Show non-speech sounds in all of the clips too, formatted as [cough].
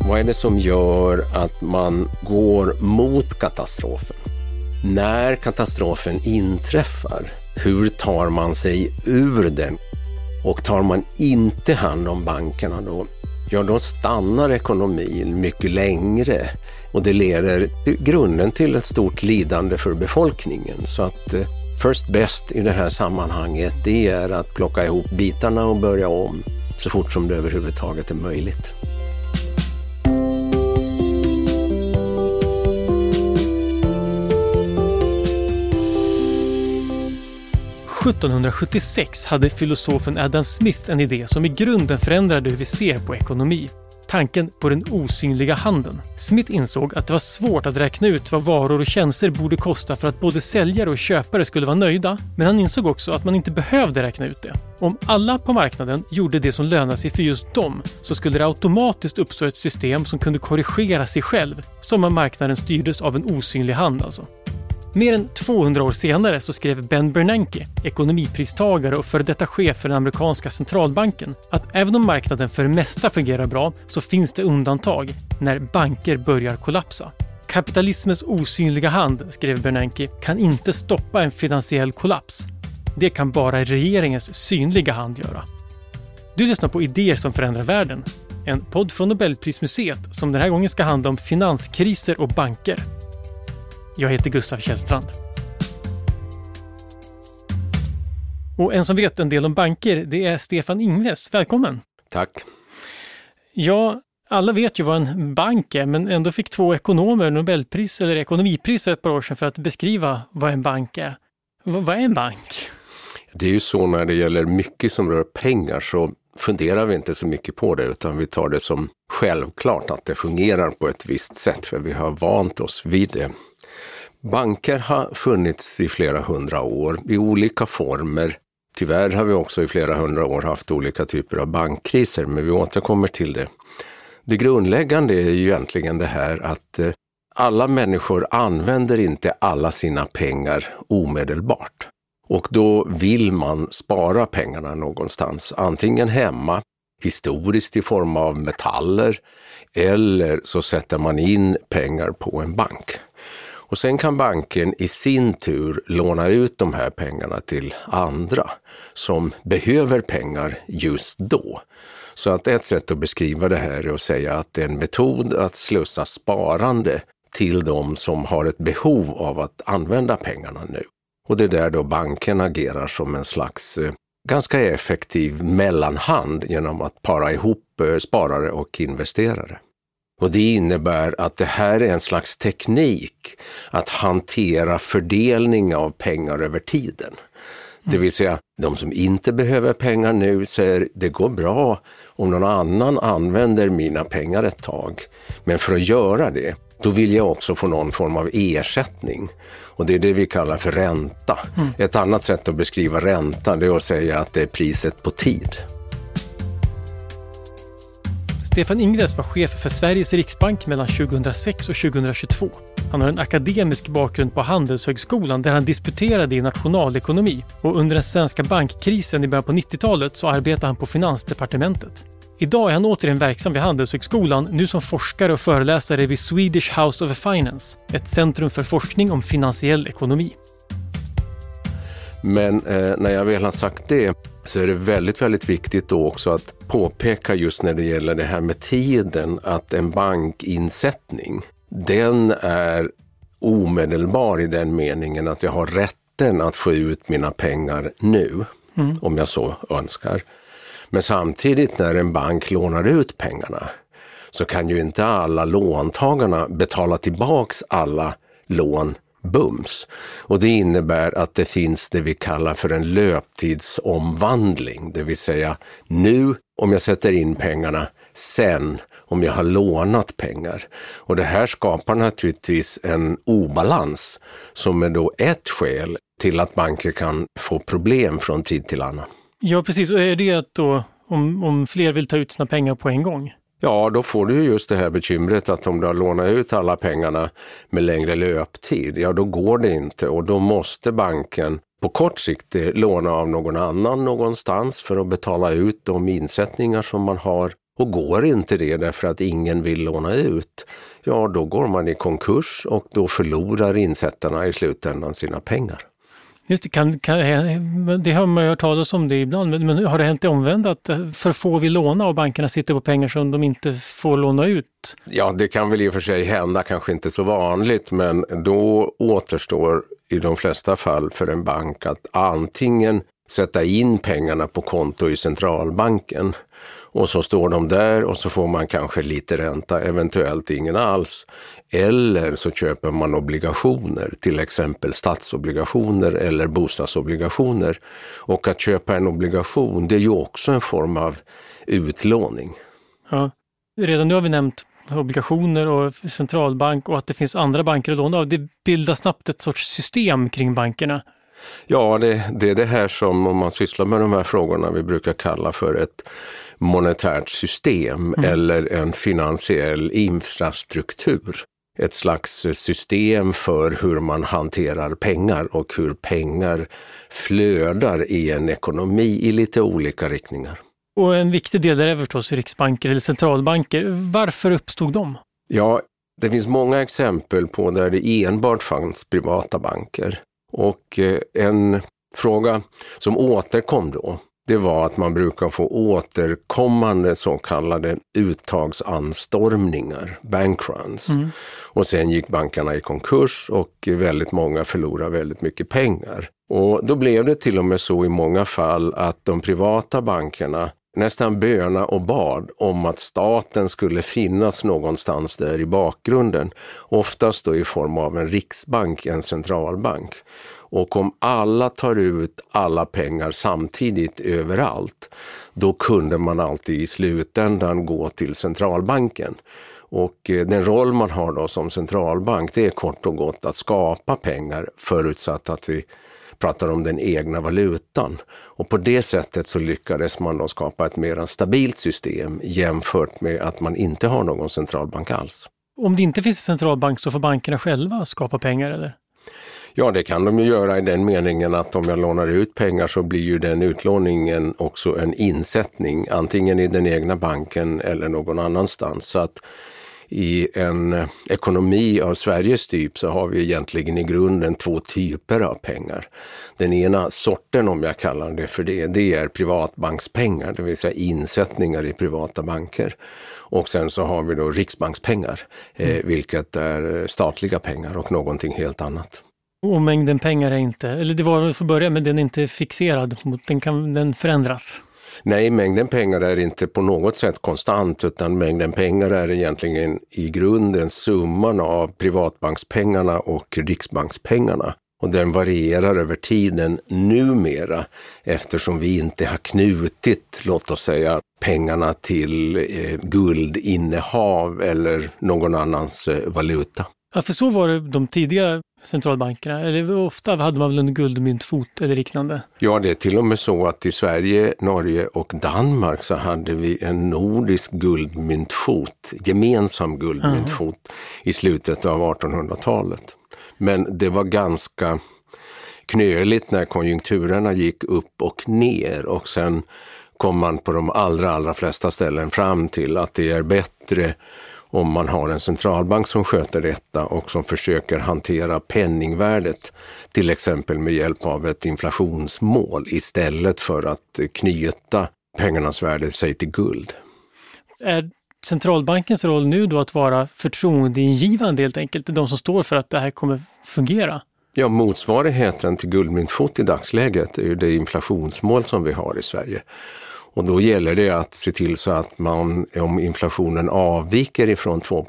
Vad är det som gör att man går mot katastrofen? När katastrofen inträffar, hur tar man sig ur den? Och tar man inte hand om bankerna då, ja då stannar ekonomin mycket längre och det leder grunden till ett stort lidande för befolkningen. Så att eh, first i det här sammanhanget, det är att plocka ihop bitarna och börja om så fort som det överhuvudtaget är möjligt. 1776 hade filosofen Adam Smith en idé som i grunden förändrade hur vi ser på ekonomi. Tanken på den osynliga handeln. Smith insåg att det var svårt att räkna ut vad varor och tjänster borde kosta för att både säljare och köpare skulle vara nöjda, men han insåg också att man inte behövde räkna ut det. Om alla på marknaden gjorde det som lönade sig för just dem så skulle det automatiskt uppstå ett system som kunde korrigera sig själv, som om marknaden styrdes av en osynlig hand alltså. Mer än 200 år senare så skrev Ben Bernanke, ekonomipristagare och före detta chef för den amerikanska centralbanken, att även om marknaden för det mesta fungerar bra så finns det undantag när banker börjar kollapsa. Kapitalismens osynliga hand, skrev Bernanke, kan inte stoppa en finansiell kollaps. Det kan bara regeringens synliga hand göra. Du lyssnar på Idéer som förändrar världen. En podd från Nobelprismuseet som den här gången ska handla om finanskriser och banker. Jag heter Gustav Källstrand. Och en som vet en del om banker, det är Stefan Ingves. Välkommen! Tack! Ja, alla vet ju vad en bank är, men ändå fick två ekonomer Nobelpris eller ekonomipris för ett par år sedan för att beskriva vad en bank är. V vad är en bank? Det är ju så när det gäller mycket som rör pengar så funderar vi inte så mycket på det utan vi tar det som självklart att det fungerar på ett visst sätt för vi har vant oss vid det. Banker har funnits i flera hundra år i olika former. Tyvärr har vi också i flera hundra år haft olika typer av bankkriser, men vi återkommer till det. Det grundläggande är ju egentligen det här att eh, alla människor använder inte alla sina pengar omedelbart. Och då vill man spara pengarna någonstans, antingen hemma, historiskt i form av metaller, eller så sätter man in pengar på en bank. Och sen kan banken i sin tur låna ut de här pengarna till andra som behöver pengar just då. Så att ett sätt att beskriva det här är att säga att det är en metod att slussa sparande till de som har ett behov av att använda pengarna nu. Och det är där då banken agerar som en slags eh, ganska effektiv mellanhand genom att para ihop eh, sparare och investerare. Och det innebär att det här är en slags teknik att hantera fördelning av pengar över tiden. Det vill säga, de som inte behöver pengar nu säger det går bra om någon annan använder mina pengar ett tag. Men för att göra det, då vill jag också få någon form av ersättning. Och det är det vi kallar för ränta. Mm. Ett annat sätt att beskriva ränta det är att säga att det är priset på tid. Stefan Ingves var chef för Sveriges riksbank mellan 2006 och 2022. Han har en akademisk bakgrund på Handelshögskolan där han disputerade i nationalekonomi och under den svenska bankkrisen i början på 90-talet så arbetade han på Finansdepartementet. Idag är han återigen verksam vid Handelshögskolan, nu som forskare och föreläsare vid Swedish House of Finance, ett centrum för forskning om finansiell ekonomi. Men eh, när jag väl har sagt det så är det väldigt, väldigt viktigt då också att påpeka just när det gäller det här med tiden att en bankinsättning, den är omedelbar i den meningen att jag har rätten att få ut mina pengar nu, mm. om jag så önskar. Men samtidigt när en bank lånar ut pengarna så kan ju inte alla låntagarna betala tillbaks alla lån bums. Och det innebär att det finns det vi kallar för en löptidsomvandling, det vill säga nu om jag sätter in pengarna, sen om jag har lånat pengar. Och det här skapar naturligtvis en obalans som är då ett skäl till att banker kan få problem från tid till annan. Ja, precis. Och är det att då om, om fler vill ta ut sina pengar på en gång? Ja, då får du just det här bekymret att om du har lånat ut alla pengarna med längre löptid, ja då går det inte och då måste banken på kort sikt eh, låna av någon annan någonstans för att betala ut de insättningar som man har Och går inte det därför att ingen vill låna ut, ja då går man i konkurs och då förlorar insättarna i slutändan sina pengar. Just det, kan, kan, eh, det har man ju hört talas om det ibland, men, men har det hänt det omvända att för få vill låna och bankerna sitter på pengar som de inte får låna ut? Ja, det kan väl i och för sig hända, kanske inte så vanligt, men då återstår i de flesta fall för en bank att antingen sätta in pengarna på konto i centralbanken och så står de där och så får man kanske lite ränta, eventuellt ingen alls. Eller så köper man obligationer, till exempel statsobligationer eller bostadsobligationer. Och att köpa en obligation, det är ju också en form av utlåning. Ja. Redan nu har vi nämnt obligationer och centralbank och att det finns andra banker att låna av. Det bildar snabbt ett sorts system kring bankerna. Ja, det, det är det här som, om man sysslar med de här frågorna, vi brukar kalla för ett monetärt system mm. eller en finansiell infrastruktur. Ett slags system för hur man hanterar pengar och hur pengar flödar i en ekonomi i lite olika riktningar. Och en viktig del där är förstås riksbanker eller centralbanker. Varför uppstod de? Ja, det finns många exempel på där det enbart fanns privata banker. Och eh, en fråga som återkom då, det var att man brukar få återkommande så kallade uttagsanstormningar, bankruns. Mm. Och sen gick bankerna i konkurs och väldigt många förlorade väldigt mycket pengar. Och då blev det till och med så i många fall att de privata bankerna nästan böna och bad om att staten skulle finnas någonstans där i bakgrunden. Oftast då i form av en riksbank, en centralbank. Och om alla tar ut alla pengar samtidigt överallt, då kunde man alltid i slutändan gå till centralbanken. Och eh, den roll man har då som centralbank, det är kort och gott att skapa pengar förutsatt att vi pratar om den egna valutan. Och på det sättet så lyckades man då skapa ett mer stabilt system jämfört med att man inte har någon centralbank alls. Om det inte finns en centralbank så får bankerna själva skapa pengar eller? Ja, det kan de ju göra i den meningen att om jag lånar ut pengar så blir ju den utlåningen också en insättning, antingen i den egna banken eller någon annanstans. Så att i en ekonomi av Sveriges typ så har vi egentligen i grunden två typer av pengar. Den ena sorten, om jag kallar det för det, det är privatbankspengar, det vill säga insättningar i privata banker. Och sen så har vi då riksbankspengar, eh, mm. vilket är statliga pengar och någonting helt annat. Och mängden pengar är inte, eller det var för början, men den är inte fixerad, den, kan, den förändras. Nej, mängden pengar är inte på något sätt konstant utan mängden pengar är egentligen i grunden summan av privatbankspengarna och riksbankspengarna. Och den varierar över tiden numera eftersom vi inte har knutit, låt oss säga, pengarna till eh, guldinnehav eller någon annans eh, valuta. Ja, för så var det de tidiga centralbankerna? Eller ofta hade man väl en guldmyntfot eller liknande? Ja, det är till och med så att i Sverige, Norge och Danmark så hade vi en nordisk guldmyntfot, gemensam guldmyntfot Aha. i slutet av 1800-talet. Men det var ganska knöligt när konjunkturerna gick upp och ner och sen kom man på de allra, allra flesta ställen fram till att det är bättre om man har en centralbank som sköter detta och som försöker hantera penningvärdet, till exempel med hjälp av ett inflationsmål istället för att knyta pengarnas värde sig till guld. Är centralbankens roll nu då att vara förtroendeingivande helt enkelt, de som står för att det här kommer fungera? Ja, motsvarigheten till guldmyntfot i dagsläget är ju det inflationsmål som vi har i Sverige. Och då gäller det att se till så att man, om inflationen avviker ifrån 2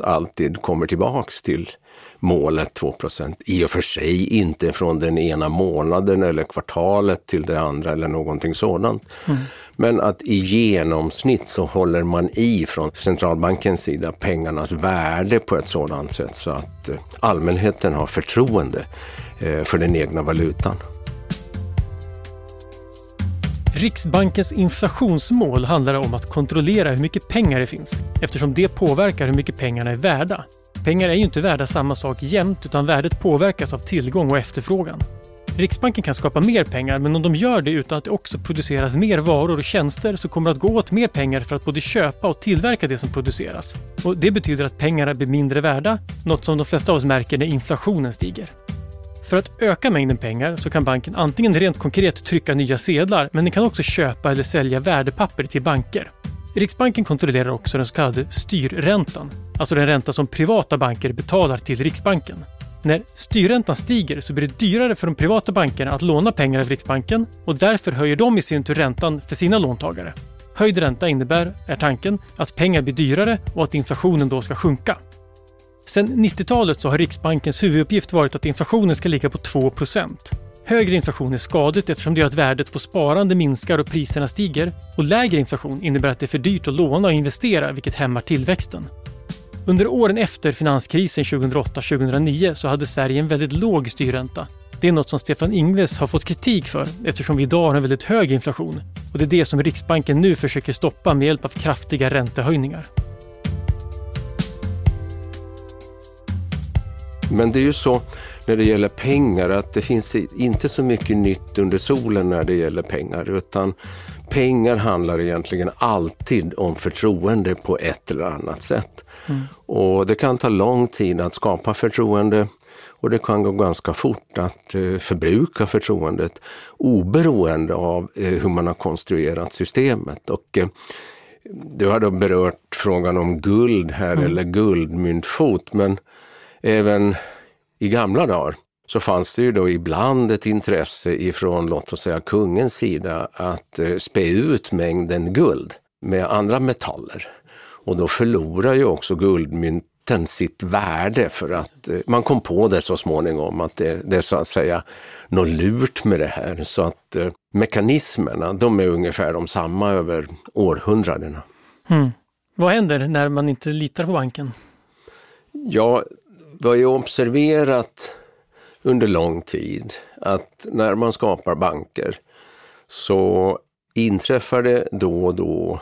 alltid kommer tillbaks till målet 2% I och för sig inte från den ena månaden eller kvartalet till det andra eller någonting sådant. Mm. Men att i genomsnitt så håller man i från centralbankens sida pengarnas värde på ett sådant sätt så att eh, allmänheten har förtroende eh, för den egna valutan. Riksbankens inflationsmål handlar om att kontrollera hur mycket pengar det finns eftersom det påverkar hur mycket pengarna är värda. Pengar är ju inte värda samma sak jämt utan värdet påverkas av tillgång och efterfrågan. Riksbanken kan skapa mer pengar, men om de gör det utan att det också produceras mer varor och tjänster så kommer det att gå åt mer pengar för att både köpa och tillverka det som produceras. Och det betyder att pengarna blir mindre värda, något som de flesta av oss märker när inflationen stiger. För att öka mängden pengar så kan banken antingen rent konkret trycka nya sedlar, men den kan också köpa eller sälja värdepapper till banker. Riksbanken kontrollerar också den så kallade styrräntan, alltså den ränta som privata banker betalar till Riksbanken. När styrräntan stiger så blir det dyrare för de privata bankerna att låna pengar av Riksbanken och därför höjer de i sin tur räntan för sina låntagare. Höjd ränta innebär, är tanken, att pengar blir dyrare och att inflationen då ska sjunka. Sedan 90-talet så har Riksbankens huvuduppgift varit att inflationen ska ligga på 2% Högre inflation är skadligt eftersom det gör att värdet på sparande minskar och priserna stiger. Och lägre inflation innebär att det är för dyrt att låna och investera vilket hämmar tillväxten. Under åren efter finanskrisen 2008-2009 så hade Sverige en väldigt låg styrränta. Det är något som Stefan Ingves har fått kritik för eftersom vi idag har en väldigt hög inflation. Och det är det som Riksbanken nu försöker stoppa med hjälp av kraftiga räntehöjningar. Men det är ju så när det gäller pengar att det finns inte så mycket nytt under solen när det gäller pengar utan pengar handlar egentligen alltid om förtroende på ett eller annat sätt. Mm. Och det kan ta lång tid att skapa förtroende och det kan gå ganska fort att eh, förbruka förtroendet oberoende av eh, hur man har konstruerat systemet. Och, eh, du har då berört frågan om guld här mm. eller guldmyntfot men även i gamla dagar så fanns det ju då ibland ett intresse ifrån, låt oss säga kungens sida, att eh, spä ut mängden guld med andra metaller. Och då förlorar ju också guldmynten sitt värde för att eh, man kom på det så småningom att det, det är så att säga något lurt med det här. Så att eh, mekanismerna, de är ungefär de samma över århundradena. Mm. Vad händer när man inte litar på banken? Ja, vi har ju observerat under lång tid att när man skapar banker så inträffar det då och då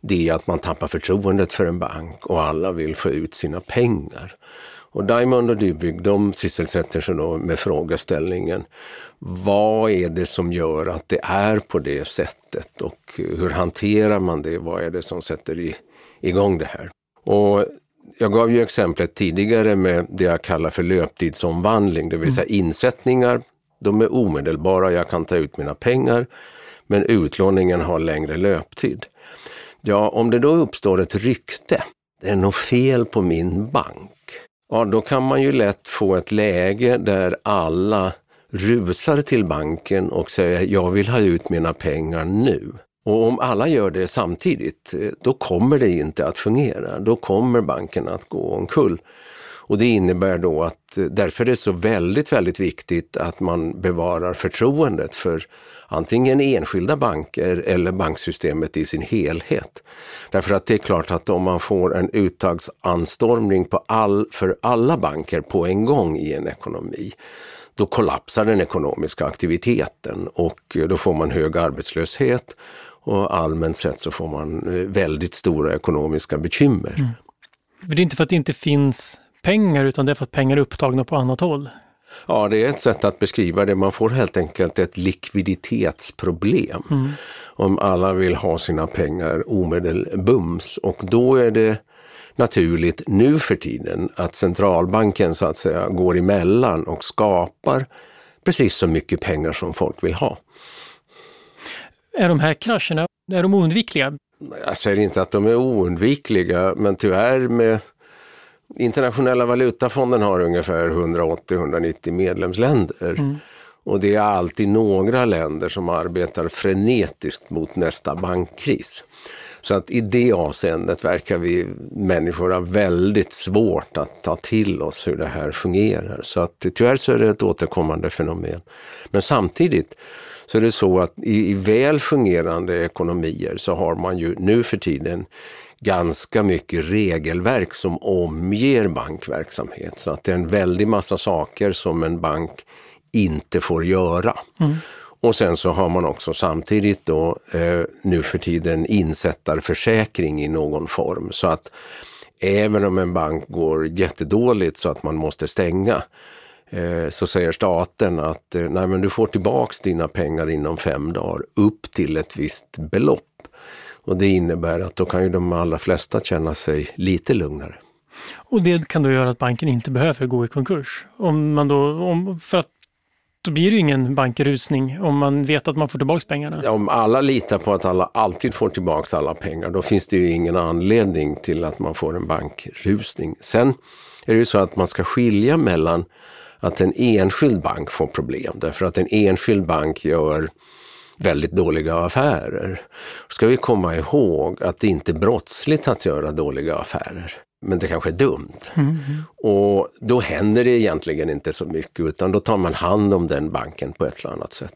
det att man tappar förtroendet för en bank och alla vill få ut sina pengar. Och Diamond och Dybygg de sysselsätter sig då med frågeställningen vad är det som gör att det är på det sättet och hur hanterar man det? Vad är det som sätter i, igång det här? Och jag gav ju exemplet tidigare med det jag kallar för löptidsomvandling, det vill mm. säga insättningar. De är omedelbara, jag kan ta ut mina pengar, men utlåningen har längre löptid. Ja, om det då uppstår ett rykte, det är något fel på min bank, ja då kan man ju lätt få ett läge där alla rusar till banken och säger jag vill ha ut mina pengar nu. Och om alla gör det samtidigt, eh, då kommer det inte att fungera. Då kommer banken att gå omkull. Och det innebär då att eh, därför är det så väldigt, väldigt viktigt att man bevarar förtroendet för antingen enskilda banker eller banksystemet i sin helhet. Därför att det är klart att om man får en uttagsanstormning på all, för alla banker på en gång i en ekonomi, då kollapsar den ekonomiska aktiviteten och eh, då får man hög arbetslöshet och allmänt sett så får man eh, väldigt stora ekonomiska bekymmer. Mm. Det är inte för att det inte finns pengar utan det är för att pengar är upptagna på annat håll? Ja, det är ett sätt att beskriva det. Man får helt enkelt ett likviditetsproblem. Mm. Om alla vill ha sina pengar omedelbums och då är det naturligt nu för tiden att centralbanken så att säga går emellan och skapar precis så mycket pengar som folk vill ha. Är de här krascherna, är de oundvikliga? Jag säger inte att de är oundvikliga, men tyvärr med Internationella valutafonden har ungefär 180-190 medlemsländer. Mm. Och det är alltid några länder som arbetar frenetiskt mot nästa bankkris. Så att i det avseendet verkar vi människor ha väldigt svårt att ta till oss hur det här fungerar. Så att tyvärr så är det ett återkommande fenomen. Men samtidigt så är det så att i, i väl fungerande ekonomier så har man ju nu för tiden ganska mycket regelverk som omger bankverksamhet. Så att det är en väldig massa saker som en bank inte får göra. Mm. Och sen så har man också samtidigt då eh, nu för tiden insättarförsäkring i någon form. Så att även om en bank går jättedåligt så att man måste stänga så säger staten att eh, nej men du får tillbaks dina pengar inom fem dagar upp till ett visst belopp. Och det innebär att då kan ju de allra flesta känna sig lite lugnare. Och det kan då göra att banken inte behöver gå i konkurs? Om man då, om, för att då blir det ju ingen bankrusning om man vet att man får tillbaka pengarna. Om alla litar på att alla alltid får tillbaka alla pengar, då finns det ju ingen anledning till att man får en bankrusning. Sen är det ju så att man ska skilja mellan att en enskild bank får problem, därför att en enskild bank gör väldigt dåliga affärer. Ska vi komma ihåg att det inte är brottsligt att göra dåliga affärer men det kanske är dumt. Mm. Och då händer det egentligen inte så mycket utan då tar man hand om den banken på ett eller annat sätt.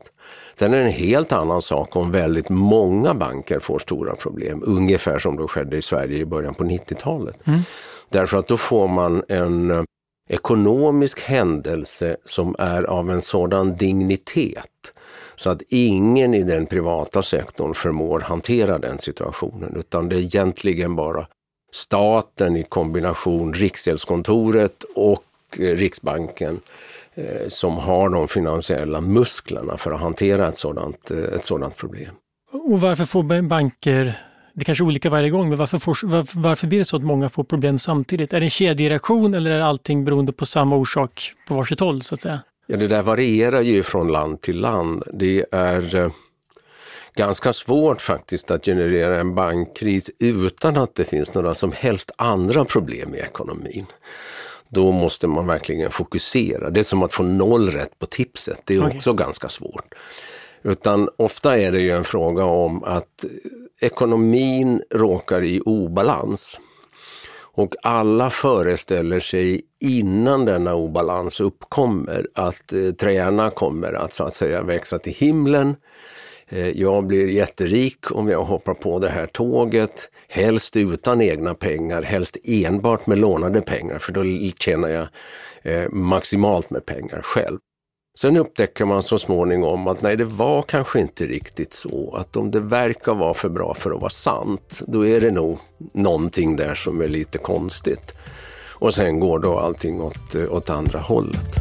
Sen är det en helt annan sak om väldigt många banker får stora problem, ungefär som då skedde i Sverige i början på 90-talet. Mm. Därför att då får man en ekonomisk händelse som är av en sådan dignitet så att ingen i den privata sektorn förmår hantera den situationen utan det är egentligen bara staten i kombination Riksgäldskontoret och eh, Riksbanken eh, som har de finansiella musklerna för att hantera ett sådant, eh, ett sådant problem. Och varför får banker, det är kanske är olika varje gång, men varför, får, varför, varför blir det så att många får problem samtidigt? Är det en kedjereaktion eller är allting beroende på samma orsak på varsitt håll så att säga? Ja, det där varierar ju från land till land. Det är ganska svårt faktiskt att generera en bankkris utan att det finns några som helst andra problem i ekonomin. Då måste man verkligen fokusera. Det är som att få noll rätt på tipset. Det är okay. också ganska svårt. Utan ofta är det ju en fråga om att ekonomin råkar i obalans. Och alla föreställer sig innan denna obalans uppkommer att eh, träna kommer att så att säga växa till himlen Eh, jag blir jätterik om jag hoppar på det här tåget, helst utan egna pengar, helst enbart med lånade pengar för då tjänar jag eh, maximalt med pengar själv. Sen upptäcker man så småningom att nej, det var kanske inte riktigt så. Att om det verkar vara för bra för att vara sant, då är det nog någonting där som är lite konstigt. Och sen går då allting åt, eh, åt andra hållet.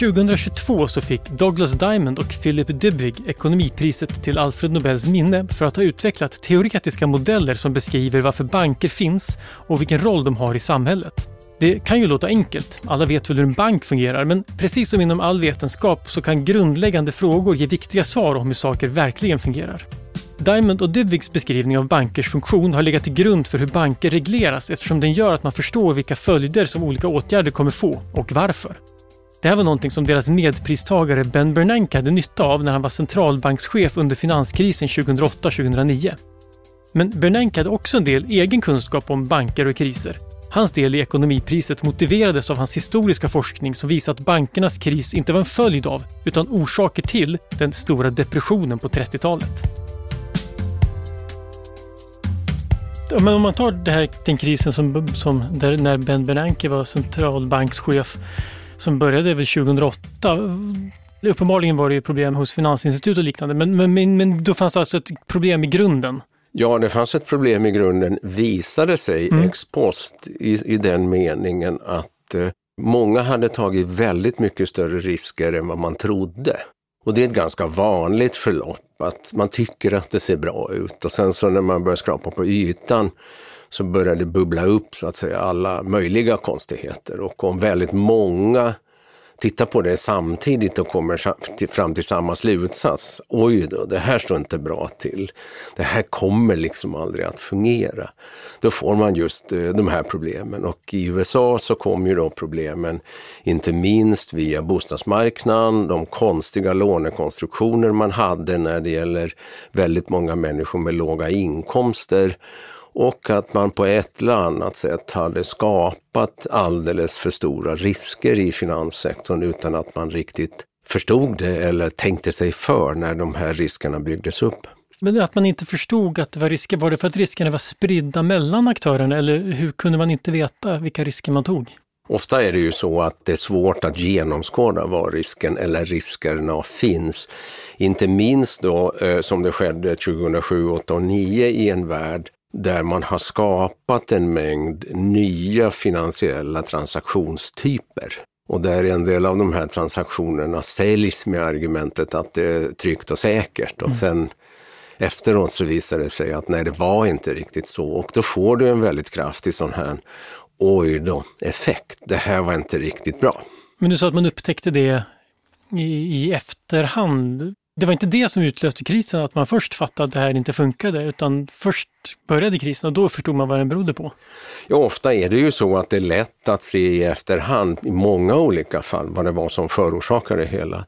2022 så fick Douglas Diamond och Philip Dybvig ekonomipriset till Alfred Nobels minne för att ha utvecklat teoretiska modeller som beskriver varför banker finns och vilken roll de har i samhället. Det kan ju låta enkelt, alla vet väl hur en bank fungerar, men precis som inom all vetenskap så kan grundläggande frågor ge viktiga svar om hur saker verkligen fungerar. Diamond och Dybvigs beskrivning av bankers funktion har legat till grund för hur banker regleras eftersom den gör att man förstår vilka följder som olika åtgärder kommer få och varför. Det här var någonting som deras medpristagare Ben Bernanke hade nytta av när han var centralbankschef under finanskrisen 2008-2009. Men Bernanke hade också en del egen kunskap om banker och kriser. Hans del i ekonomipriset motiverades av hans historiska forskning som visar att bankernas kris inte var en följd av, utan orsaker till, den stora depressionen på 30-talet. Men om man tar det här, den krisen som, som där, när Ben Bernanke var centralbankschef som började väl 2008. Uppenbarligen var det ju problem hos finansinstitut och liknande, men, men, men då fanns det alltså ett problem i grunden. Ja, det fanns ett problem i grunden, visade sig mm. ex post i, i den meningen att eh, många hade tagit väldigt mycket större risker än vad man trodde. Och det är ett ganska vanligt förlopp, att man tycker att det ser bra ut och sen så när man börjar skrapa på ytan så börjar det bubbla upp så att säga alla möjliga konstigheter och om väldigt många tittar på det samtidigt och kommer fram till samma slutsats. Oj då, det här står inte bra till. Det här kommer liksom aldrig att fungera. Då får man just eh, de här problemen och i USA så kom ju då problemen inte minst via bostadsmarknaden, de konstiga lånekonstruktioner man hade när det gäller väldigt många människor med låga inkomster och att man på ett eller annat sätt hade skapat alldeles för stora risker i finanssektorn utan att man riktigt förstod det eller tänkte sig för när de här riskerna byggdes upp. Men att man inte förstod att det var risker, var det för att riskerna var spridda mellan aktörerna eller hur kunde man inte veta vilka risker man tog? Ofta är det ju så att det är svårt att genomskåda var risken eller riskerna finns. Inte minst då eh, som det skedde 2007, 2008 och 2009 i en värld där man har skapat en mängd nya finansiella transaktionstyper. Och där en del av de här transaktionerna säljs med argumentet att det är tryggt och säkert. Och mm. sen efteråt så visar det sig att nej, det var inte riktigt så. Och då får du en väldigt kraftig sån här oj då, effekt. Det här var inte riktigt bra. Men du sa att man upptäckte det i, i efterhand. Det var inte det som utlöste krisen, att man först fattade att det här inte funkade, utan först började krisen och då förstod man vad den berodde på. Ja, ofta är det ju så att det är lätt att se i efterhand, i många olika fall, vad det var som förorsakade det hela.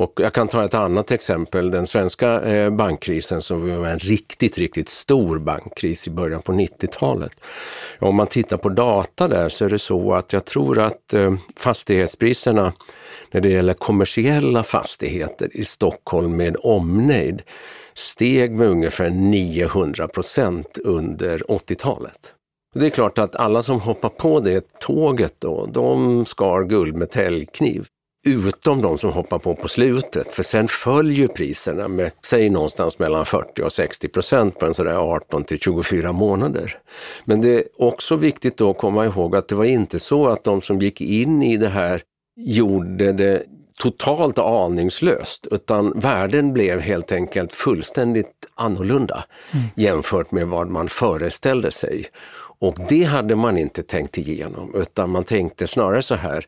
Och jag kan ta ett annat exempel, den svenska eh, bankkrisen som var en riktigt, riktigt stor bankkris i början på 90-talet. Om man tittar på data där så är det så att jag tror att eh, fastighetspriserna när det gäller kommersiella fastigheter i Stockholm med omnejd steg med ungefär 900 procent under 80-talet. Det är klart att alla som hoppar på det tåget då, de skar guld med täljkniv. Utom de som hoppar på på slutet, för sen följer priserna med, säg någonstans mellan 40 och 60 procent på en sådär 18 till 24 månader. Men det är också viktigt då att komma ihåg att det var inte så att de som gick in i det här gjorde det totalt aningslöst, utan världen blev helt enkelt fullständigt annorlunda mm. jämfört med vad man föreställde sig. Och det hade man inte tänkt igenom, utan man tänkte snarare så här,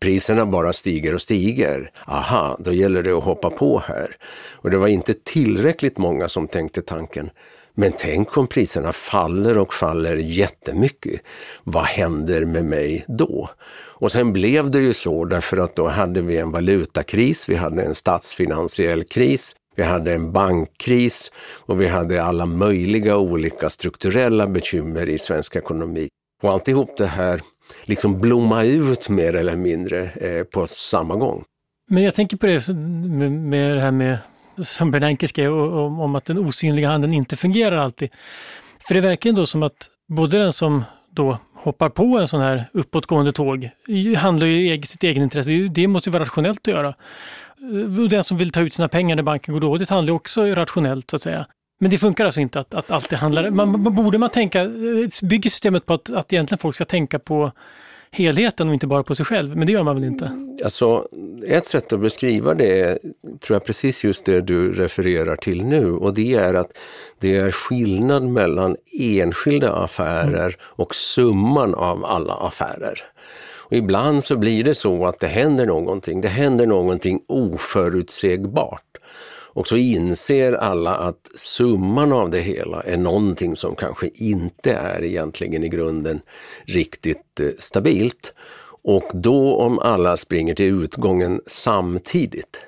priserna bara stiger och stiger. Aha, då gäller det att hoppa på här. Och det var inte tillräckligt många som tänkte tanken, men tänk om priserna faller och faller jättemycket. Vad händer med mig då? Och sen blev det ju så därför att då hade vi en valutakris, vi hade en statsfinansiell kris, vi hade en bankkris och vi hade alla möjliga olika strukturella bekymmer i svensk ekonomi. Och alltihop det här liksom blomma ut mer eller mindre eh, på samma gång. Men jag tänker på det med, med det här med, som Bernanke skrev, om, om att den osynliga handen inte fungerar alltid. För det verkar ändå som att både den som då hoppar på en sån här uppåtgående tåg handlar ju i sitt egenintresse. Det måste ju vara rationellt att göra. Den som vill ta ut sina pengar när banken går dåligt handlar också rationellt så att säga. Men det funkar alltså inte att, att alltid handla... Man, borde man tänka, bygger systemet på att, att egentligen folk ska tänka på helheten och inte bara på sig själv, men det gör man väl inte? Alltså, ett sätt att beskriva det är, tror jag, precis just det du refererar till nu och det är att det är skillnad mellan enskilda affärer mm. och summan av alla affärer. Och ibland så blir det så att det händer någonting, det händer någonting oförutsägbart. Och så inser alla att summan av det hela är någonting som kanske inte är egentligen i grunden riktigt eh, stabilt. Och då om alla springer till utgången samtidigt,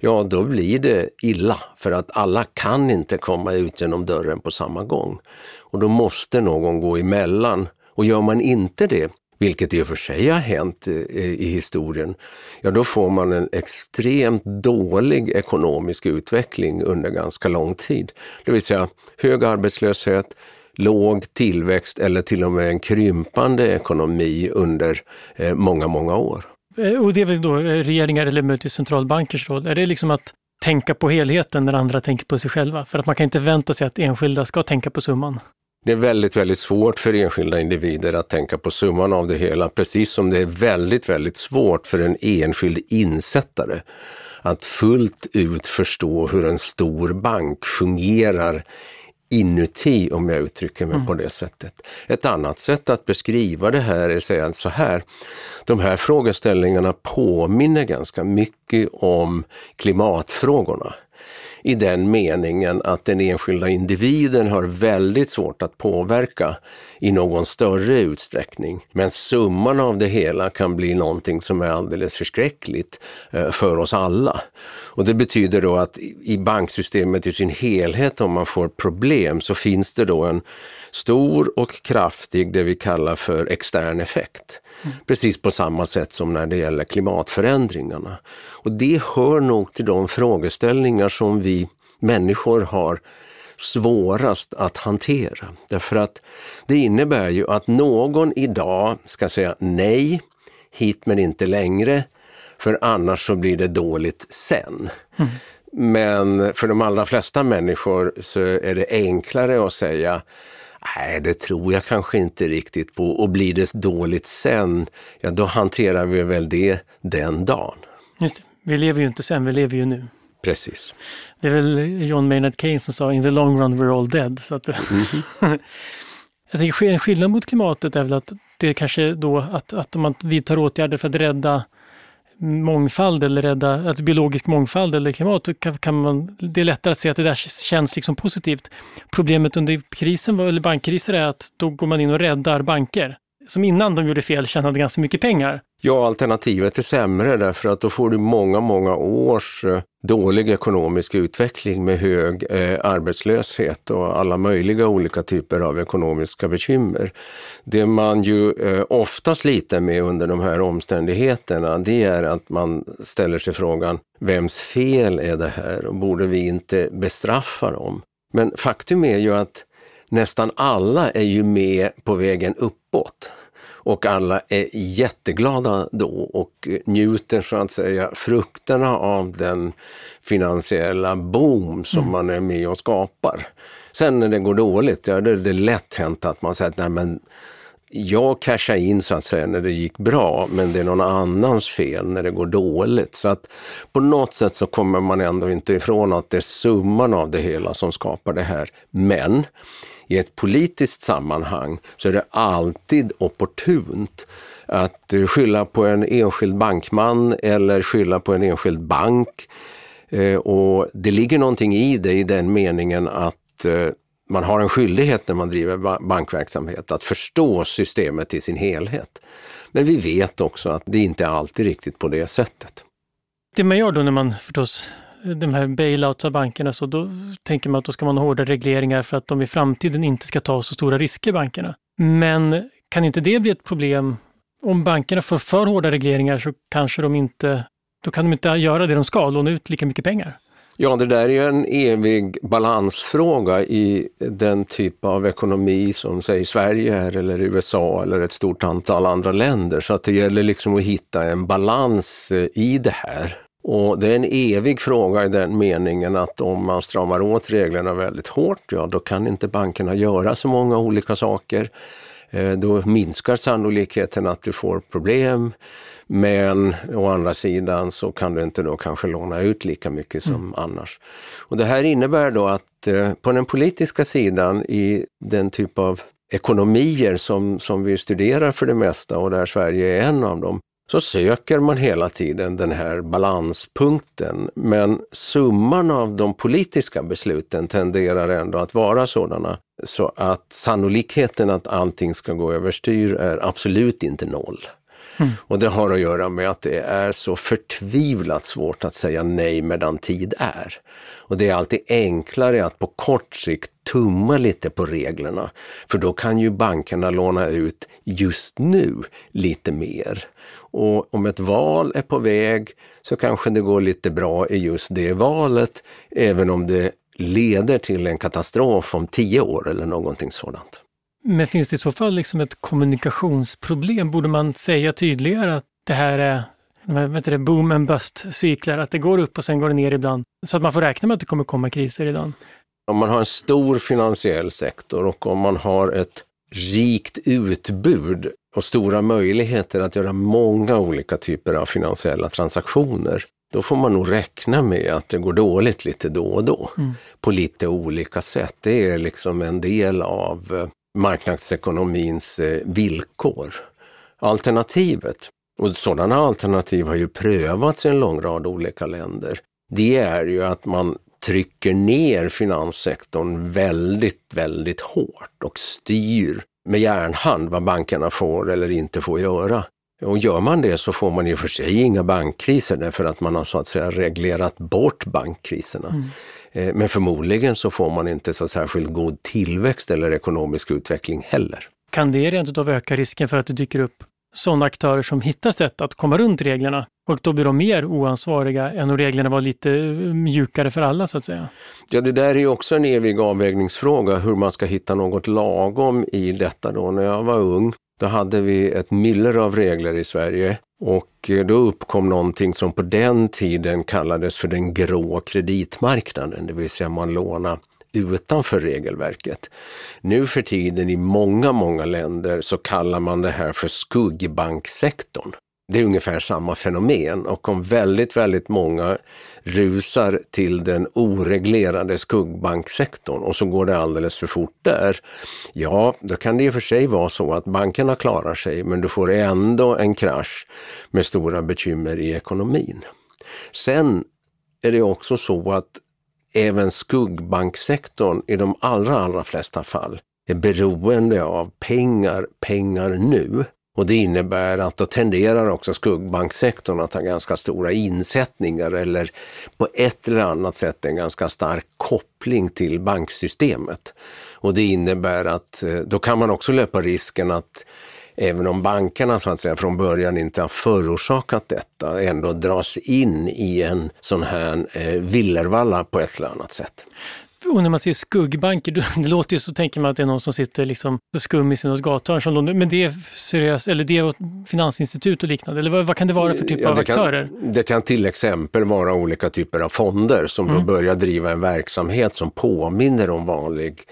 ja då blir det illa för att alla kan inte komma ut genom dörren på samma gång. Och då måste någon gå emellan. Och gör man inte det, vilket i och för sig har hänt eh, i historien, ja då får man en extremt dålig ekonomisk utveckling under ganska lång tid. Det vill säga hög arbetslöshet, låg tillväxt eller till och med en krympande ekonomi under eh, många, många år. Eh, och det är väl då eh, regeringar eller möjligtvis centralbankers roll. Är det liksom att tänka på helheten när andra tänker på sig själva? För att man kan inte vänta sig att enskilda ska tänka på summan. Det är väldigt, väldigt svårt för enskilda individer att tänka på summan av det hela, precis som det är väldigt, väldigt svårt för en enskild insättare att fullt ut förstå hur en stor bank fungerar inuti, om jag uttrycker mig mm. på det sättet. Ett annat sätt att beskriva det här är att säga så här. De här frågeställningarna påminner ganska mycket om klimatfrågorna i den meningen att den enskilda individen har väldigt svårt att påverka i någon större utsträckning. Men summan av det hela kan bli någonting som är alldeles förskräckligt eh, för oss alla. Och det betyder då att i banksystemet i sin helhet, om man får problem, så finns det då en stor och kraftig, det vi kallar för extern effekt. Mm. Precis på samma sätt som när det gäller klimatförändringarna. Och det hör nog till de frågeställningar som vi människor har svårast att hantera. Därför att det innebär ju att någon idag ska säga nej, hit men inte längre, för annars så blir det dåligt sen. Mm. Men för de allra flesta människor så är det enklare att säga Nej, det tror jag kanske inte riktigt på. Och blir det dåligt sen, ja då hanterar vi väl det den dagen. Just det. Vi lever ju inte sen, vi lever ju nu. Precis. Det är väl John Maynard Keynes som sa in the long run we're all dead. Så att, mm [laughs] jag tänker en skillnad mot klimatet är väl att det kanske då att, att om man vidtar åtgärder för att rädda mångfald eller rädda alltså biologisk mångfald eller klimat, kan, kan man, det är lättare att se att det där känns liksom positivt. Problemet under krisen, eller bankkriser, är att då går man in och räddar banker som innan de gjorde fel tjänade ganska mycket pengar. Ja, alternativet är sämre därför att då får du många, många års eh, dålig ekonomisk utveckling med hög eh, arbetslöshet och alla möjliga olika typer av ekonomiska bekymmer. Det man ju eh, oftast sliter med under de här omständigheterna, det är att man ställer sig frågan, vems fel är det här och borde vi inte bestraffa dem? Men faktum är ju att nästan alla är ju med på vägen uppåt och alla är jätteglada då och njuter så att säga frukterna av den finansiella boom som mm. man är med och skapar. Sen när det går dåligt, ja, då är det lätt hänt att man säger att nej men jag cashar in så att säga när det gick bra, men det är någon annans fel när det går dåligt. Så att på något sätt så kommer man ändå inte ifrån att det är summan av det hela som skapar det här. Men i ett politiskt sammanhang så är det alltid opportunt att skylla på en enskild bankman eller skylla på en enskild bank. Eh, och det ligger någonting i det i den meningen att eh, man har en skyldighet när man driver bankverksamhet att förstå systemet i sin helhet. Men vi vet också att det inte alltid riktigt på det sättet. Det man gör då när man förstås de här bailouts av bankerna, så då tänker man att då ska man ha hårda regleringar för att de i framtiden inte ska ta så stora risker, bankerna. Men kan inte det bli ett problem? Om bankerna får för hårda regleringar så kanske de inte, då kan de inte göra det de ska, låna ut lika mycket pengar. Ja, det där är ju en evig balansfråga i den typ av ekonomi som säg Sverige är eller USA eller ett stort antal andra länder. Så att det gäller liksom att hitta en balans eh, i det här. Och det är en evig fråga i den meningen att om man stramar åt reglerna väldigt hårt, ja då kan inte bankerna göra så många olika saker. Eh, då minskar sannolikheten att du får problem. Men å andra sidan så kan du inte då kanske låna ut lika mycket som mm. annars. Och Det här innebär då att eh, på den politiska sidan i den typ av ekonomier som, som vi studerar för det mesta och där Sverige är en av dem, så söker man hela tiden den här balanspunkten. Men summan av de politiska besluten tenderar ändå att vara sådana så att sannolikheten att allting ska gå överstyr är absolut inte noll. Mm. Och det har att göra med att det är så förtvivlat svårt att säga nej medan tid är. Och det är alltid enklare att på kort sikt tumma lite på reglerna. För då kan ju bankerna låna ut just nu lite mer. Och om ett val är på väg så kanske det går lite bra i just det valet, även om det leder till en katastrof om tio år eller någonting sådant. Men finns det i så fall liksom ett kommunikationsproblem? Borde man säga tydligare att det här är vet det, boom and bust-cykler, att det går upp och sen går det ner ibland, så att man får räkna med att det kommer komma kriser ibland? Om man har en stor finansiell sektor och om man har ett rikt utbud och stora möjligheter att göra många olika typer av finansiella transaktioner, då får man nog räkna med att det går dåligt lite då och då mm. på lite olika sätt. Det är liksom en del av eh, marknadsekonomins eh, villkor. Alternativet, och sådana alternativ har ju prövats i en lång rad olika länder, det är ju att man trycker ner finanssektorn väldigt, väldigt hårt och styr med järnhand vad bankerna får eller inte får göra. Och gör man det så får man i och för sig inga bankkriser därför att man har så att säga reglerat bort bankkriserna. Mm. Eh, men förmodligen så får man inte så särskilt god tillväxt eller ekonomisk utveckling heller. Kan det rent av öka risken för att det dyker upp sådana aktörer som hittar sätt att komma runt reglerna och då blir de mer oansvariga än om reglerna var lite eh, mjukare för alla så att säga. Ja, det där är ju också en evig avvägningsfråga hur man ska hitta något lagom i detta då. När jag var ung, då hade vi ett myller av regler i Sverige och eh, då uppkom någonting som på den tiden kallades för den grå kreditmarknaden, det vill säga man lånade utanför regelverket. Nu för tiden i många, många länder så kallar man det här för skuggbanksektorn. Det är ungefär samma fenomen och om väldigt, väldigt många rusar till den oreglerade skuggbanksektorn och så går det alldeles för fort där. Ja, då kan det i och för sig vara så att bankerna klarar sig men du får ändå en krasch med stora bekymmer i ekonomin. Sen är det också så att även skuggbanksektorn i de allra, allra flesta fall är beroende av pengar, pengar nu. Och det innebär att då tenderar också skuggbanksektorn att ha ganska stora insättningar eller på ett eller annat sätt en ganska stark koppling till banksystemet. Och det innebär att eh, då kan man också löpa risken att även om bankerna så att säga från början inte har förorsakat detta, ändå dras in i en sån här eh, villervalla på ett eller annat sätt. Och när man ser skuggbanker, [laughs] det låter ju så tänker man att det är någon som sitter liksom skummis i något gathörn. Men det är seriöst, eller det är finansinstitut och liknande? Eller vad, vad kan det vara för typ ja, av aktörer? det kan till exempel vara olika typer av fonder som mm. då börjar driva en verksamhet som påminner om vanlig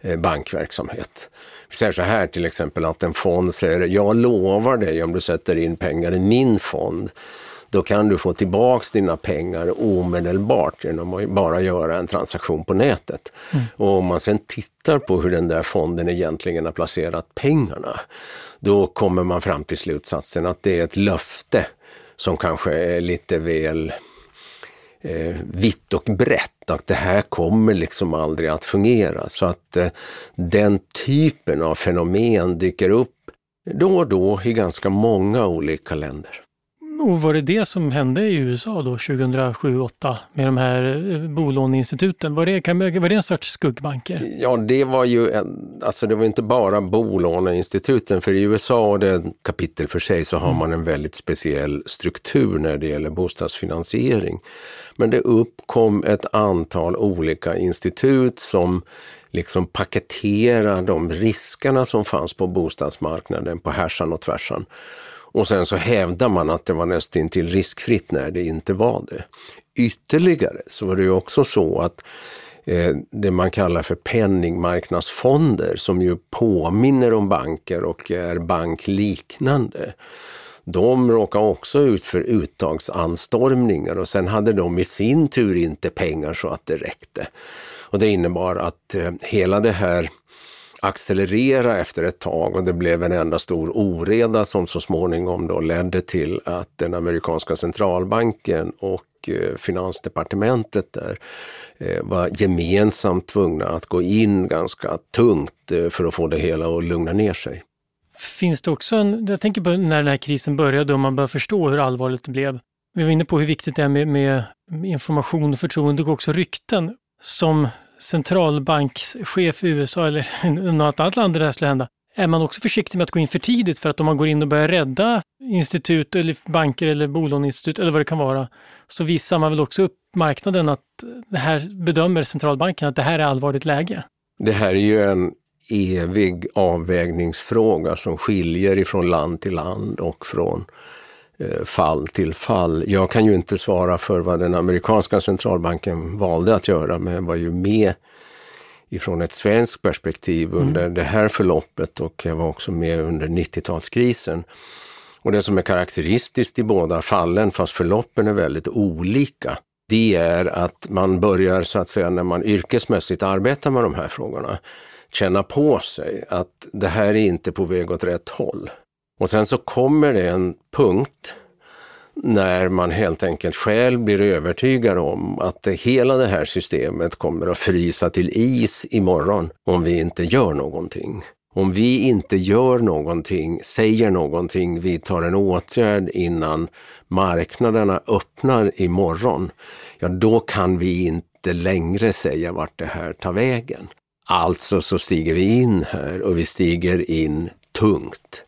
eh, bankverksamhet. Säger så här till exempel att en fond säger, jag lovar dig om du sätter in pengar i min fond då kan du få tillbaks dina pengar omedelbart genom att bara göra en transaktion på nätet. Mm. Och om man sen tittar på hur den där fonden egentligen har placerat pengarna, då kommer man fram till slutsatsen att det är ett löfte som kanske är lite väl eh, vitt och brett. Att det här kommer liksom aldrig att fungera. Så att eh, den typen av fenomen dyker upp då och då i ganska många olika länder. Och var det det som hände i USA då 2007-2008 med de här eh, bolåneinstituten? Var det, var det en sorts skuggbanker? Ja, det var ju en, alltså det var inte bara bolåneinstituten, för i USA, och det är ett kapitel för sig, så har mm. man en väldigt speciell struktur när det gäller bostadsfinansiering. Men det uppkom ett antal olika institut som liksom paketerar de riskerna som fanns på bostadsmarknaden på härsan och tvärsan och sen så hävdar man att det var nästintill riskfritt när det inte var det. Ytterligare så var det ju också så att eh, det man kallar för penningmarknadsfonder som ju påminner om banker och är bankliknande. De råkade också ut för uttagsanstormningar och sen hade de i sin tur inte pengar så att det räckte. Och det innebar att eh, hela det här accelerera efter ett tag och det blev en enda stor oreda som så småningom då ledde till att den amerikanska centralbanken och eh, finansdepartementet där eh, var gemensamt tvungna att gå in ganska tungt eh, för att få det hela att lugna ner sig. Finns det också en, jag tänker på när den här krisen började och man började förstå hur allvarligt det blev. Vi var inne på hur viktigt det är med, med information förtroende och också rykten. Som centralbankschef i USA eller [laughs] något annat land där det här skulle hända, är man också försiktig med att gå in för tidigt för att om man går in och börjar rädda institut eller banker eller bolåneinstitut eller vad det kan vara, så visar man väl också upp marknaden att det här bedömer centralbanken att det här är allvarligt läge. Det här är ju en evig avvägningsfråga som skiljer ifrån land till land och från fall till fall. Jag kan ju inte svara för vad den amerikanska centralbanken valde att göra, men jag var ju med ifrån ett svenskt perspektiv mm. under mm. det här förloppet och jag var också med under 90-talskrisen. Och det som är karaktäristiskt i båda fallen, fast förloppen är väldigt olika, det är att man börjar så att säga när man yrkesmässigt arbetar med de här frågorna känna på sig att det här är inte på väg åt rätt håll. Och sen så kommer det en punkt när man helt enkelt själv blir övertygad om att det, hela det här systemet kommer att frysa till is imorgon om vi inte gör någonting. Om vi inte gör någonting, säger någonting, vidtar en åtgärd innan marknaderna öppnar imorgon, ja då kan vi inte längre säga vart det här tar vägen. Alltså så stiger vi in här och vi stiger in tungt.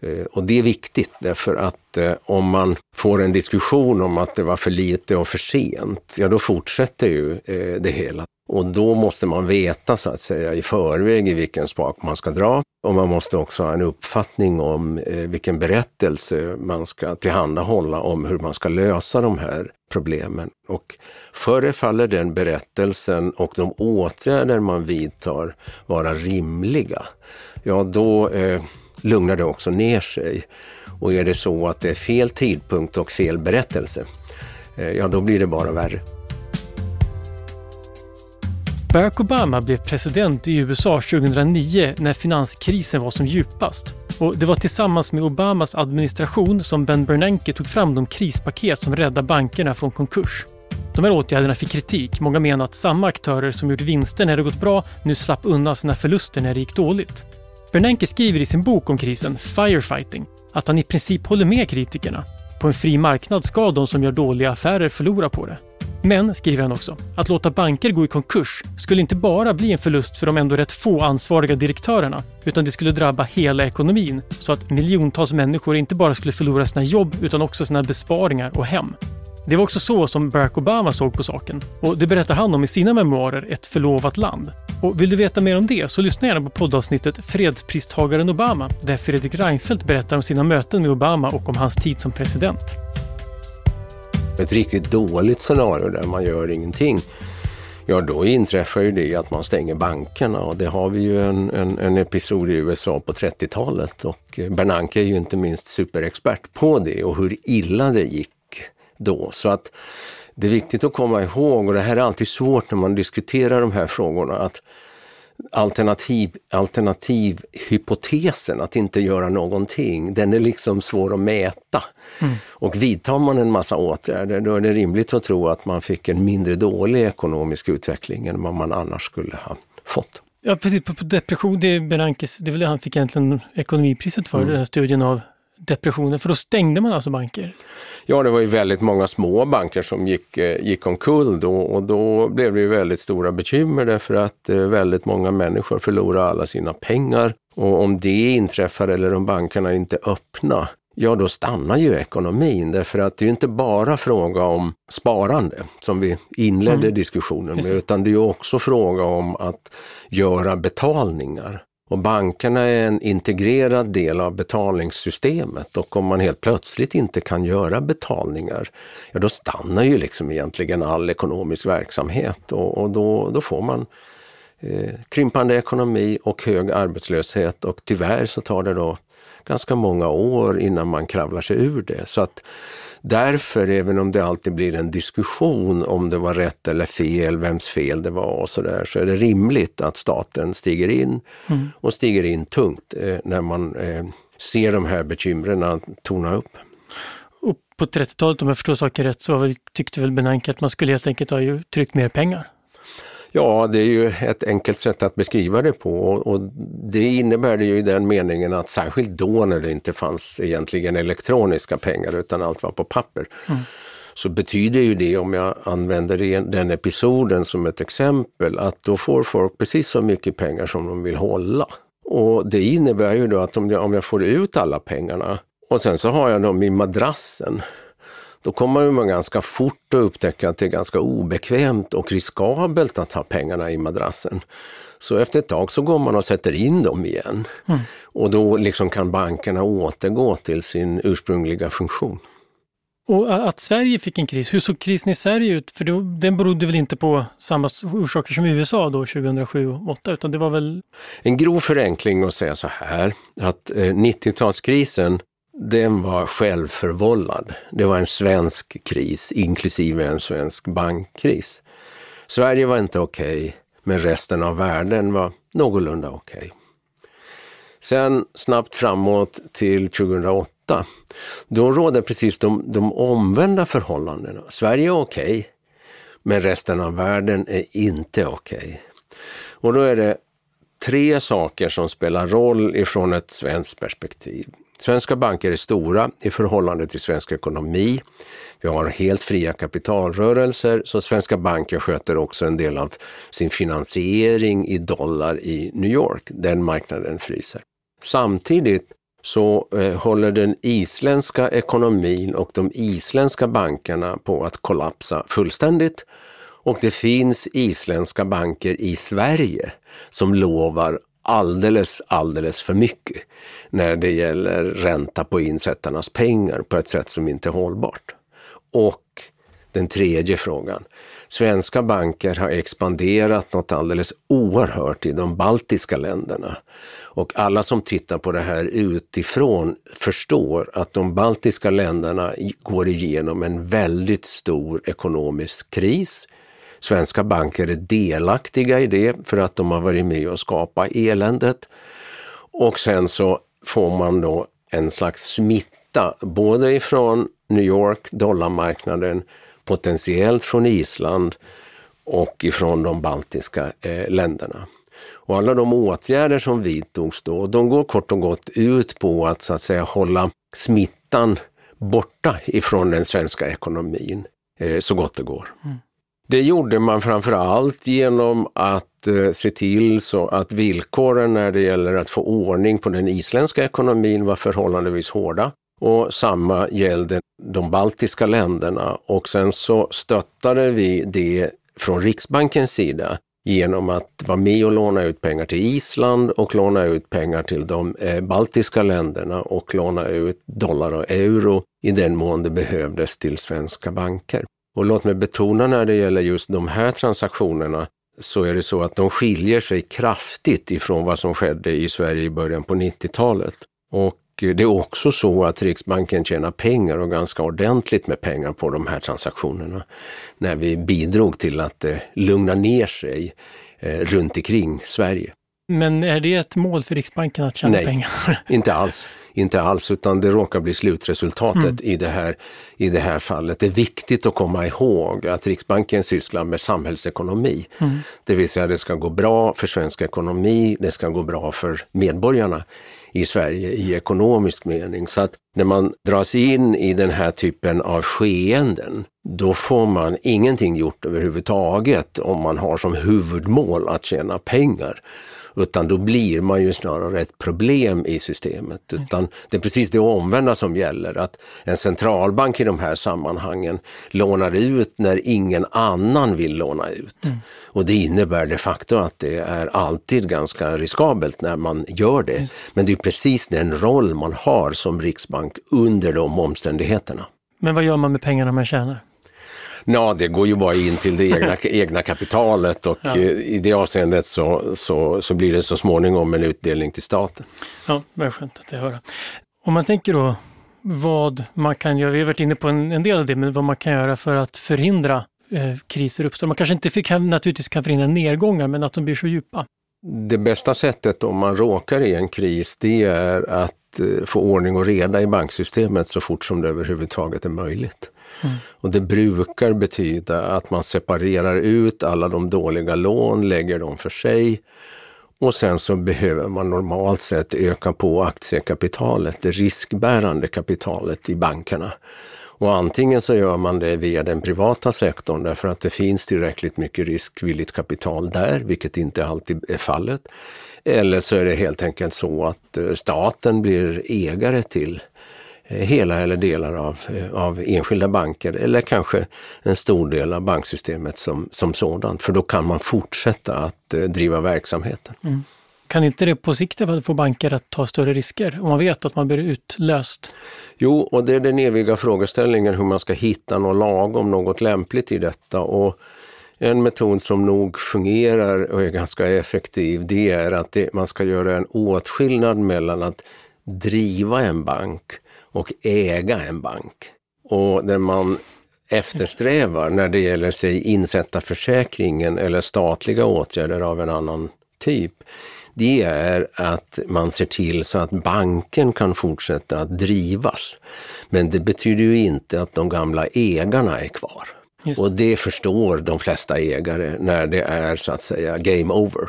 Eh, och det är viktigt därför att eh, om man får en diskussion om att det var för lite och för sent, ja då fortsätter ju eh, det hela. Och då måste man veta så att säga i förväg i vilken spak man ska dra. Och man måste också ha en uppfattning om vilken berättelse man ska tillhandahålla om hur man ska lösa de här problemen. Och förefaller den berättelsen och de åtgärder man vidtar vara rimliga, ja då eh, lugnar det också ner sig. Och är det så att det är fel tidpunkt och fel berättelse, eh, ja då blir det bara värre. Barack Obama blev president i USA 2009 när finanskrisen var som djupast. Och det var tillsammans med Obamas administration som Ben Bernanke tog fram de krispaket som räddade bankerna från konkurs. De här åtgärderna fick kritik. Många menar att samma aktörer som gjort vinster när det gått bra nu slapp undan sina förluster när det gick dåligt. Bernanke skriver i sin bok om krisen, Firefighting, att han i princip håller med kritikerna. På en fri marknad ska de som gör dåliga affärer förlora på det. Men, skriver han också, att låta banker gå i konkurs skulle inte bara bli en förlust för de ändå rätt få ansvariga direktörerna, utan det skulle drabba hela ekonomin så att miljontals människor inte bara skulle förlora sina jobb utan också sina besparingar och hem. Det var också så som Barack Obama såg på saken och det berättar han om i sina memoarer Ett förlovat land. Och vill du veta mer om det så lyssna gärna på poddavsnittet Fredspristagaren Obama där Fredrik Reinfeldt berättar om sina möten med Obama och om hans tid som president. Ett riktigt dåligt scenario där man gör ingenting ja då inträffar ju det att man stänger bankerna och det har vi ju en, en, en episod i USA på 30-talet och Bernanke är ju inte minst superexpert på det och hur illa det gick då. Så att det är viktigt att komma ihåg, och det här är alltid svårt när man diskuterar de här frågorna, att alternativ, alternativhypotesen att inte göra någonting, den är liksom svår att mäta. Mm. Och vidtar man en massa åtgärder, då är det rimligt att tro att man fick en mindre dålig ekonomisk utveckling än vad man annars skulle ha fått. Ja, precis. På, depression, det är Berankes, det är väl det han fick egentligen ekonomipriset för, mm. den här studien av depressionen, för då stängde man alltså banker? Ja, det var ju väldigt många små banker som gick, eh, gick omkull då och då blev det ju väldigt stora bekymmer därför att eh, väldigt många människor förlorade alla sina pengar. Och om det inträffar eller om bankerna inte öppnar, ja då stannar ju ekonomin därför att det är inte bara fråga om sparande som vi inledde mm. diskussionen med, utan det är också fråga om att göra betalningar. Och bankerna är en integrerad del av betalningssystemet. Och om man helt plötsligt inte kan göra betalningar, ja då stannar ju liksom egentligen all ekonomisk verksamhet. Och, och då, då får man eh, krympande ekonomi och hög arbetslöshet. Och tyvärr så tar det då ganska många år innan man kravlar sig ur det. Så att därför, även om det alltid blir en diskussion om det var rätt eller fel, vems fel det var och sådär, så är det rimligt att staten stiger in mm. och stiger in tungt eh, när man eh, ser de här bekymren torna upp. Och på 30-talet, om jag förstår saken rätt, så tyckte väl Bernanke att man skulle helt enkelt ha tryckt mer pengar? Ja, det är ju ett enkelt sätt att beskriva det på och det innebär det ju i den meningen att särskilt då när det inte fanns egentligen elektroniska pengar utan allt var på papper, mm. så betyder ju det, om jag använder den episoden som ett exempel, att då får folk precis så mycket pengar som de vill hålla. Och det innebär ju då att om jag, om jag får ut alla pengarna och sen så har jag dem i madrassen då kommer man ganska fort att upptäcka att det är ganska obekvämt och riskabelt att ha pengarna i madrassen. Så efter ett tag så går man och sätter in dem igen. Mm. Och då liksom kan bankerna återgå till sin ursprungliga funktion. Och att Sverige fick en kris, hur såg krisen i Sverige ut? För den berodde väl inte på samma orsaker som i USA då 2007 och 2008, utan det var väl... En grov förenkling att säga så här, att 90-talskrisen eh, den var självförvållad. Det var en svensk kris, inklusive en svensk bankkris. Sverige var inte okej, okay, men resten av världen var någorlunda okej. Okay. Sen snabbt framåt till 2008, då råder precis de, de omvända förhållandena. Sverige är okej, okay, men resten av världen är inte okej. Och då är det tre saker som spelar roll ifrån ett svenskt perspektiv. Svenska banker är stora i förhållande till svensk ekonomi. Vi har helt fria kapitalrörelser, så svenska banker sköter också en del av sin finansiering i dollar i New York. Den marknaden fryser. Samtidigt så eh, håller den isländska ekonomin och de isländska bankerna på att kollapsa fullständigt. Och det finns isländska banker i Sverige som lovar alldeles, alldeles för mycket när det gäller ränta på insättarnas pengar på ett sätt som inte är hållbart. Och den tredje frågan. Svenska banker har expanderat något alldeles oerhört i de baltiska länderna. Och alla som tittar på det här utifrån förstår att de baltiska länderna går igenom en väldigt stor ekonomisk kris. Svenska banker är delaktiga i det för att de har varit med och skapat eländet. Och sen så får man då en slags smitta både ifrån New York, dollarmarknaden, potentiellt från Island och ifrån de baltiska eh, länderna. Och alla de åtgärder som vidtogs då, de går kort och gott ut på att så att säga hålla smittan borta ifrån den svenska ekonomin eh, så gott det går. Mm. Det gjorde man framför allt genom att eh, se till så att villkoren när det gäller att få ordning på den isländska ekonomin var förhållandevis hårda. Och samma gällde de baltiska länderna och sen så stöttade vi det från Riksbankens sida genom att vara med och låna ut pengar till Island och låna ut pengar till de eh, baltiska länderna och låna ut dollar och euro i den mån det behövdes till svenska banker. Och låt mig betona när det gäller just de här transaktionerna så är det så att de skiljer sig kraftigt ifrån vad som skedde i Sverige i början på 90-talet. Och det är också så att Riksbanken tjänar pengar och ganska ordentligt med pengar på de här transaktionerna. När vi bidrog till att eh, lugna ner sig eh, runt omkring Sverige. Men är det ett mål för Riksbanken att tjäna Nej, pengar? [laughs] inte alls. Inte alls, utan det råkar bli slutresultatet mm. i, det här, i det här fallet. Det är viktigt att komma ihåg att Riksbanken sysslar med samhällsekonomi. Mm. Det vill säga det ska gå bra för svensk ekonomi, det ska gå bra för medborgarna i Sverige i ekonomisk mening. Så att när man dras in i den här typen av skeenden, då får man ingenting gjort överhuvudtaget om man har som huvudmål att tjäna pengar utan då blir man ju snarare ett problem i systemet. Utan det är precis det omvända som gäller, att en centralbank i de här sammanhangen lånar ut när ingen annan vill låna ut. Mm. Och det innebär de facto att det är alltid ganska riskabelt när man gör det. Mm. Men det är precis den roll man har som riksbank under de omständigheterna. Men vad gör man med pengarna man tjänar? Ja, det går ju bara in till det [laughs] egna, egna kapitalet och ja. Eh, i det avseendet så, så, så blir det så småningom en utdelning till staten. Ja, vad skönt att höra. Om man tänker då vad man kan göra, vi har varit inne på en, en del av det, men vad man kan göra för att förhindra eh, kriser uppstår. Man kanske inte kan, naturligtvis kan förhindra nedgångar, men att de blir så djupa. Det bästa sättet om man råkar i en kris, det är att eh, få ordning och reda i banksystemet så fort som det överhuvudtaget är möjligt. Mm. Och det brukar betyda att man separerar ut alla de dåliga lån, lägger dem för sig och sen så behöver man normalt sett öka på aktiekapitalet, det riskbärande kapitalet i bankerna. Och antingen så gör man det via den privata sektorn därför att det finns tillräckligt mycket riskvilligt kapital där, vilket inte alltid är fallet. Eller så är det helt enkelt så att eh, staten blir ägare till eh, hela eller delar av, eh, av enskilda banker eller kanske en stor del av banksystemet som, som sådant. För då kan man fortsätta att driva verksamheten. Mm. Kan inte det på sikt få banker att ta större risker om man vet att man blir utlöst? Jo, och det är den eviga frågeställningen hur man ska hitta något lagom, något lämpligt i detta. Och en metod som nog fungerar och är ganska effektiv, det är att det, man ska göra en åtskillnad mellan att driva en bank och äga en bank. Och det man eftersträvar när det gäller sig insätta försäkringen eller statliga åtgärder av en annan typ, det är att man ser till så att banken kan fortsätta att drivas. Men det betyder ju inte att de gamla ägarna är kvar. Just. Och det förstår de flesta ägare när det är så att säga game over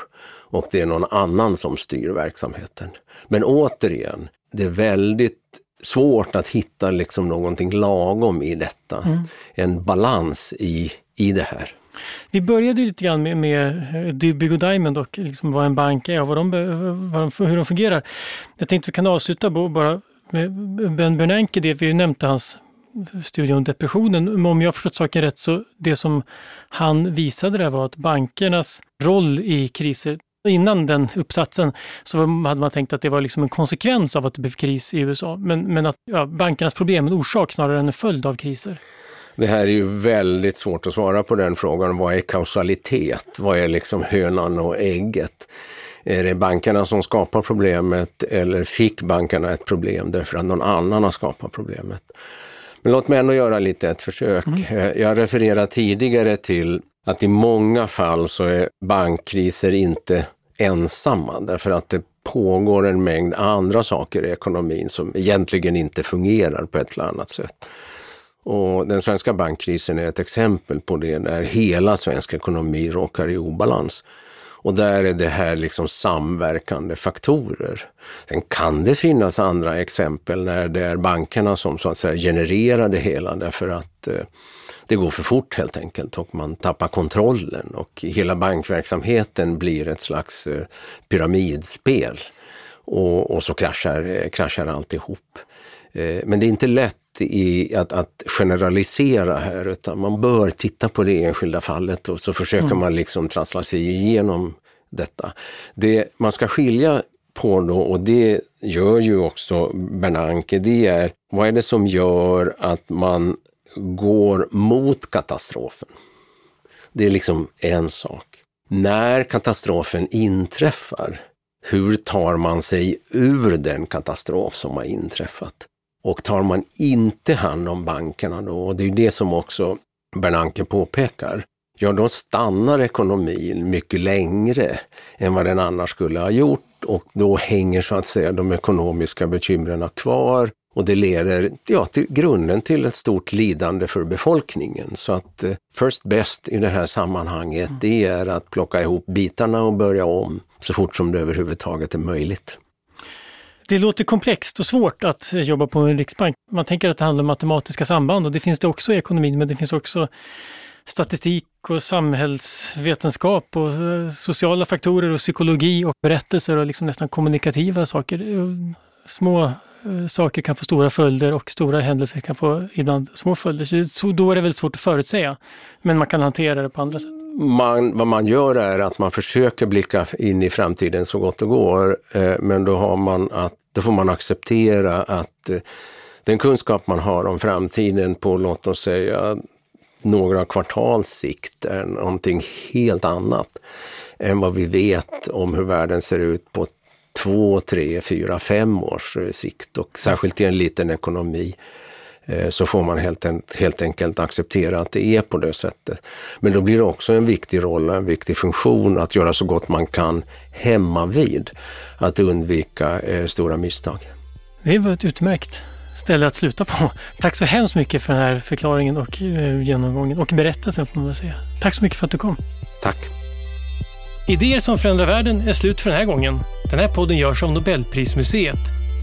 och det är någon annan som styr verksamheten. Men återigen, det är väldigt svårt att hitta liksom någonting lagom i detta. Mm. En balans i, i det här. Vi började lite grann med, med eh, Dybbig och Diamond och liksom vad en bank är och vad de, vad de, hur de fungerar. Jag tänkte vi kan avsluta bara med Ben Bernanke, det vi nämnde hans studie om depressionen. Men om jag förstått saken rätt så det som han visade där var att bankernas roll i kriser Innan den uppsatsen så hade man tänkt att det var liksom en konsekvens av att det blev kris i USA, men, men att ja, bankernas problem är en orsak snarare än en följd av kriser. Det här är ju väldigt svårt att svara på den frågan. Vad är kausalitet? Vad är liksom hönan och ägget? Är det bankerna som skapar problemet eller fick bankerna ett problem därför att någon annan har skapat problemet? Men låt mig ändå göra lite ett försök. Mm. Eh, jag refererade tidigare till att i många fall så är bankkriser inte ensamma därför att det pågår en mängd andra saker i ekonomin som egentligen inte fungerar på ett eller annat sätt. Och den svenska bankkrisen är ett exempel på det, när hela svensk ekonomi råkar i obalans. Och där är det här liksom samverkande faktorer. Sen kan det finnas andra exempel när det är bankerna som så att säga genererar det hela därför att eh, det går för fort helt enkelt och man tappar kontrollen och hela bankverksamheten blir ett slags eh, pyramidspel. Och, och så kraschar, eh, kraschar alltihop. Eh, men det är inte lätt i att, att, generalisera här utan man bör titta på det enskilda fallet och så försöker mm. man liksom trassla sig igenom detta. Det man ska skilja på då, och det gör ju också Bernanke, det är vad är det som gör att man går mot katastrofen? Det är liksom en sak. När katastrofen inträffar, hur tar man sig ur den katastrof som har inträffat? Och tar man inte hand om bankerna då, och det är det som också Bernanke påpekar, ja då stannar ekonomin mycket längre än vad den annars skulle ha gjort och då hänger så att säga de ekonomiska bekymren kvar och det leder ja, till grunden till ett stort lidande för befolkningen. Så att eh, first best i det här sammanhanget, det är att plocka ihop bitarna och börja om så fort som det överhuvudtaget är möjligt. Det låter komplext och svårt att jobba på en riksbank. Man tänker att det handlar om matematiska samband och det finns det också i ekonomin, men det finns också statistik och samhällsvetenskap och eh, sociala faktorer och psykologi och berättelser och liksom nästan kommunikativa saker. Eh, små eh, saker kan få stora följder och stora händelser kan få ibland små följder. Så då är det väldigt svårt att förutsäga. Men man kan hantera det på andra sätt. Man, vad man gör är att man försöker blicka in i framtiden så gott det går. Men då, har man att, då får man acceptera att eh, den kunskap man har om framtiden på, låt oss säga, några kvartals sikt är någonting helt annat än vad vi vet om hur världen ser ut på två, tre, fyra, fem års sikt och särskilt i en liten ekonomi så får man helt, helt enkelt acceptera att det är på det sättet. Men då blir det också en viktig roll, en viktig funktion att göra så gott man kan hemma vid att undvika eh, stora misstag. Det var ett utmärkt ställe att sluta på. Tack så hemskt mycket för den här förklaringen och eh, genomgången och berättelsen får man väl säga. Tack så mycket för att du kom. Tack. Idéer som förändrar världen är slut för den här gången. Den här podden görs av Nobelprismuseet.